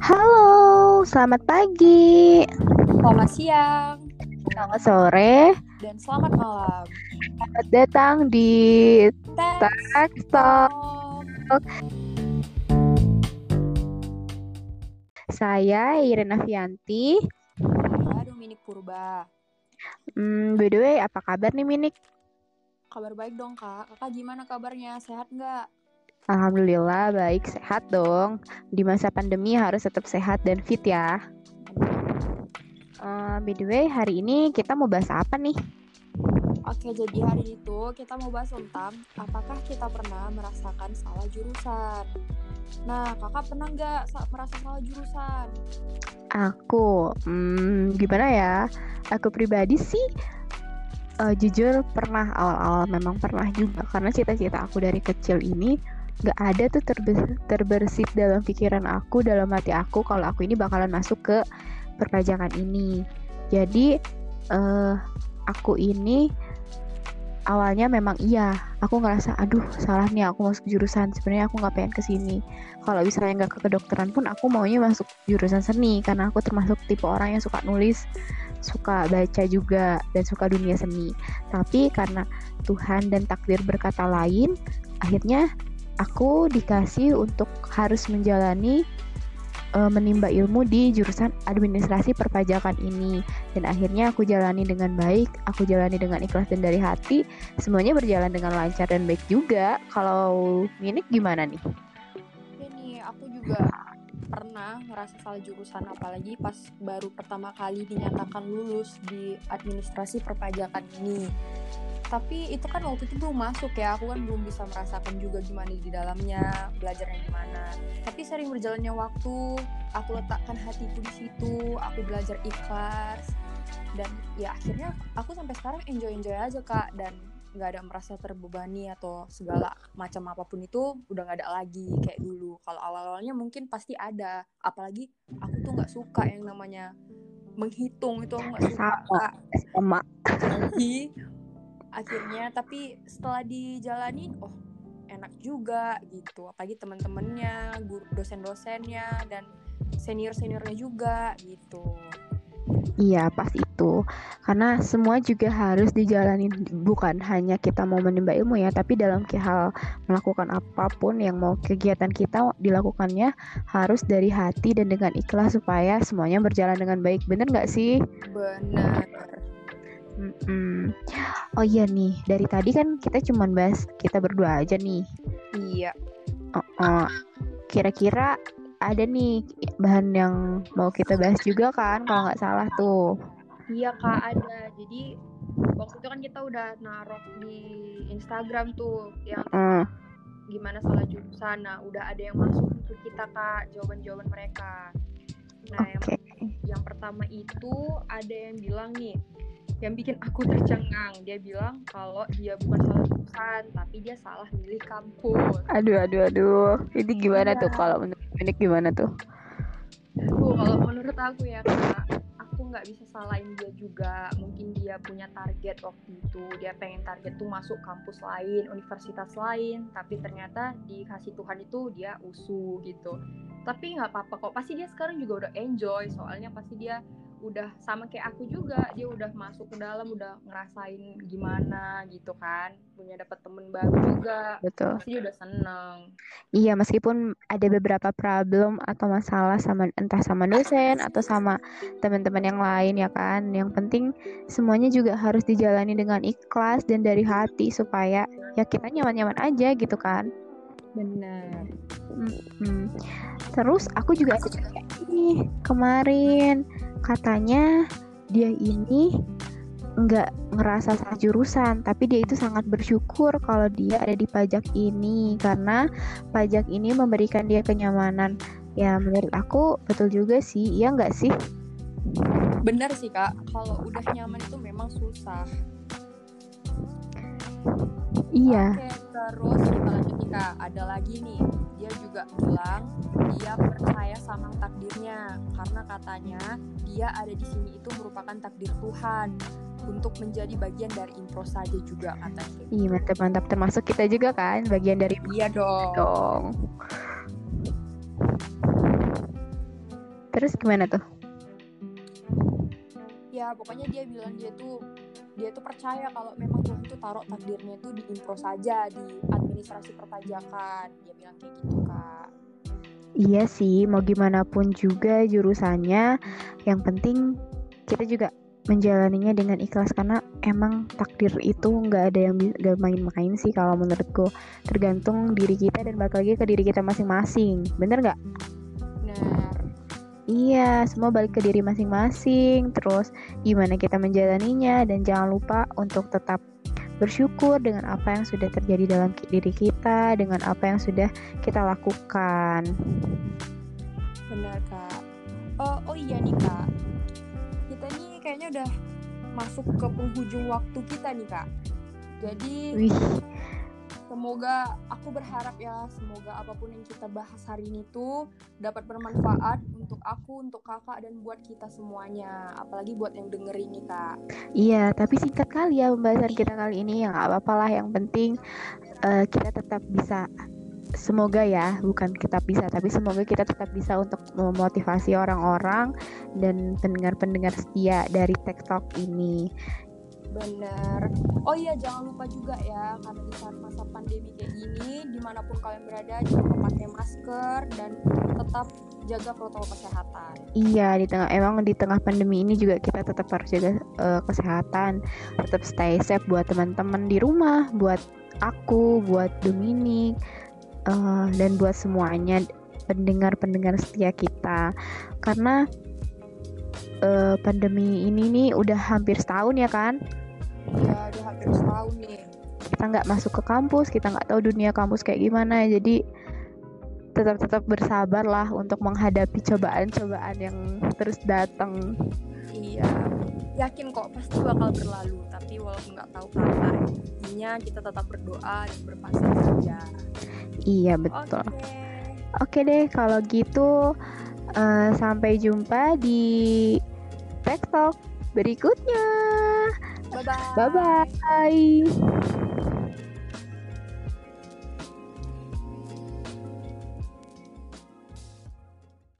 Halo, selamat pagi, Selamat siang selamat sore, dan selamat malam. selamat datang di Teks Tech Talk. Talk. Saya Irina Fianti. Saya Dominik Purba. Hmm, by the way, apa kabar nih Minik? Kabar baik dong kak. Kakak gimana kabarnya? Sehat nggak? Alhamdulillah baik, sehat dong. Di masa pandemi harus tetap sehat dan fit ya. Eh, by the way, hari ini kita mau bahas apa nih? Oke, jadi hari itu kita mau bahas tentang apakah kita pernah merasakan salah jurusan. Nah, kakak pernah nggak sa- merasa salah jurusan? Aku, hmm, gimana ya? Aku pribadi sih eh, jujur pernah awal-awal memang pernah juga karena cita-cita aku dari kecil ini nggak ada tuh terbe- terbersit dalam pikiran aku, dalam hati aku kalau aku ini bakalan masuk ke perpajakan ini. Jadi eh aku ini awalnya memang iya, aku ngerasa aduh salah nih aku masuk jurusan. Sebenarnya aku nggak pengen ke sini. Kalau misalnya nggak ke kedokteran pun aku maunya masuk jurusan seni karena aku termasuk tipe orang yang suka nulis, suka baca juga dan suka dunia seni. Tapi karena Tuhan dan takdir berkata lain, akhirnya aku dikasih untuk harus menjalani eh, menimba ilmu di jurusan administrasi perpajakan ini dan akhirnya aku jalani dengan baik, aku jalani dengan ikhlas dan dari hati, semuanya berjalan dengan lancar dan baik juga. Kalau Minik gimana nih? Ya nih, aku juga pernah ngerasa salah jurusan apalagi pas baru pertama kali dinyatakan lulus di administrasi perpajakan ini. Tapi itu kan waktu itu belum masuk ya, aku kan belum bisa merasakan juga gimana di dalamnya, belajarnya gimana. Tapi sering berjalannya waktu, aku letakkan hatiku di situ, aku belajar ikhlas. Dan ya akhirnya aku sampai sekarang enjoy-enjoy aja kak, dan nggak ada merasa terbebani atau segala macam apa pun itu udah nggak ada lagi kayak dulu. Kalau awal-awalnya mungkin pasti ada, apalagi aku tuh nggak suka yang namanya menghitung itu aku nggak suka. Sama. Sama. Jadi akhirnya tapi setelah dijalanin, oh enak juga gitu. Apalagi teman-temannya, guru dosen-dosennya dan senior-seniornya juga gitu. Iya, pas itu. Karena semua juga harus dijalani bukan hanya kita mau menimba ilmu ya, tapi dalam hal melakukan apa pun yang mau kegiatan kita dilakukannya harus dari hati dan dengan ikhlas supaya semuanya berjalan dengan baik. Bener nggak sih? Benar. Mm-mm. Oh iya nih, dari tadi kan kita cuman bahas kita berdua aja nih. Iya. Uh-uh. Kira-kira ada nih bahan yang mau kita bahas juga kan, kalau nggak salah tuh. Iya kak ada. Jadi waktu itu kan kita udah naruh di Instagram tuh yang Uh, gimana salah jurusan. Nah udah ada yang masuk ke kita kak jawaban-jawaban mereka. Nah yang Oke. yang pertama itu ada yang bilang nih yang bikin aku tercengang. Dia bilang kalau dia bukan salah jurusan tapi dia salah milih kampus. Aduh, aduh, aduh. Ini gimana tuh? Iya. kalau menurut Minik gimana tuh? Aduh, kalau menurut aku ya kak aku nggak bisa salahin dia juga. Mungkin dia punya target waktu itu. Dia pengen target tuh masuk kampus lain universitas lain. Tapi ternyata dikasih Tuhan itu dia usu gitu. Tapi nggak apa-apa kok. Pasti dia sekarang juga udah enjoy. Soalnya pasti dia udah sama kayak aku juga dia udah masuk ke dalam udah ngerasain gimana gitu kan punya dapat temen baru juga Betul. pasti udah seneng Iya, meskipun ada beberapa problem atau masalah sama entah sama dosen atau sama teman-teman yang lain ya kan. Yang penting semuanya juga harus dijalani dengan ikhlas dan dari hati supaya ya kita nyaman-nyaman aja gitu kan. bener Mm-mm. Terus aku juga ada nih kemarin katanya dia ini nggak ngerasa salah jurusan, tapi dia itu sangat bersyukur kalau dia ada di pajak ini karena pajak ini memberikan dia kenyamanan. Ya menurut aku betul juga sih, iya nggak sih? bener sih kak kalau udah nyaman itu memang susah Iya, Oke, terus kita kak. Ada lagi nih, dia juga bilang dia percaya sama takdirnya karena katanya dia ada di sini itu merupakan takdir Tuhan untuk menjadi bagian dari impro saja juga katanya. iya mantap mantap. Termasuk kita juga kan bagian dari Iya dong. dong. terus gimana tuh ya pokoknya dia bilang dia tuh dia tuh percaya kalau memang Tuhan tuh taruh takdirnya itu di impro saja di administrasi perpajakan. Dia bilang kayak gitu kak. Iya sih mau gimana pun juga jurusannya. Yang penting kita juga menjalaninya dengan ikhlas karena emang takdir itu nggak ada yang nggak main-main sih kalau menurutku. Tergantung diri kita dan balik lagi ke diri kita masing-masing. Bener nggak? Bener. Iya, semua balik ke diri masing-masing. Terus gimana kita menjalaninya dan jangan lupa untuk tetap bersyukur dengan apa yang sudah terjadi dalam diri kita, dengan apa yang sudah kita lakukan. Benar kak. Oh, oh iya nih kak. Kita nih kayaknya udah masuk ke penghujung waktu kita nih kak. Jadi Wih, semoga aku berharap ya semoga apa pun yang kita bahas hari ini tuh dapat bermanfaat untuk aku, untuk kakak dan buat kita semuanya. Apalagi buat yang dengerin nih kak. iya, tapi singkat kali ya pembahasan kita kali ini. Yang apa-apa lah, yang penting eh, kita tetap bisa. Semoga ya, bukan kita bisa, tapi semoga kita tetap bisa untuk memotivasi orang-orang dan pendengar-pendengar setia dari Talk ini. Bener. Oh iya jangan lupa juga ya karena di saat masa pandemi kayak gini di mana pun kalian berada jangan pakai masker dan tetap jaga protokol kesehatan. Iya, di tengah emang di tengah pandemi ini juga kita tetap harus jaga eh, kesehatan, tetap stay safe buat teman-teman di rumah, buat aku, buat Dominic, eh, dan buat semuanya pendengar-pendengar setia kita. Karena eh, pandemi ini nih udah hampir setahun ya kan? Ya udah hampir setahun nih. Kita nggak masuk ke kampus, kita nggak tahu dunia kampus kayak gimana. Jadi tetap tetap bersabar lah untuk menghadapi cobaan-cobaan yang terus datang. Iya. Yakin kok pasti bakal berlalu. Tapi walaupun nggak tahu kapan, intinya kita tetap berdoa dan berpasrah saja. Iya betul. Oke deh, kalau gitu eh, sampai jumpa di Tech Talk berikutnya. 拜拜。拜拜。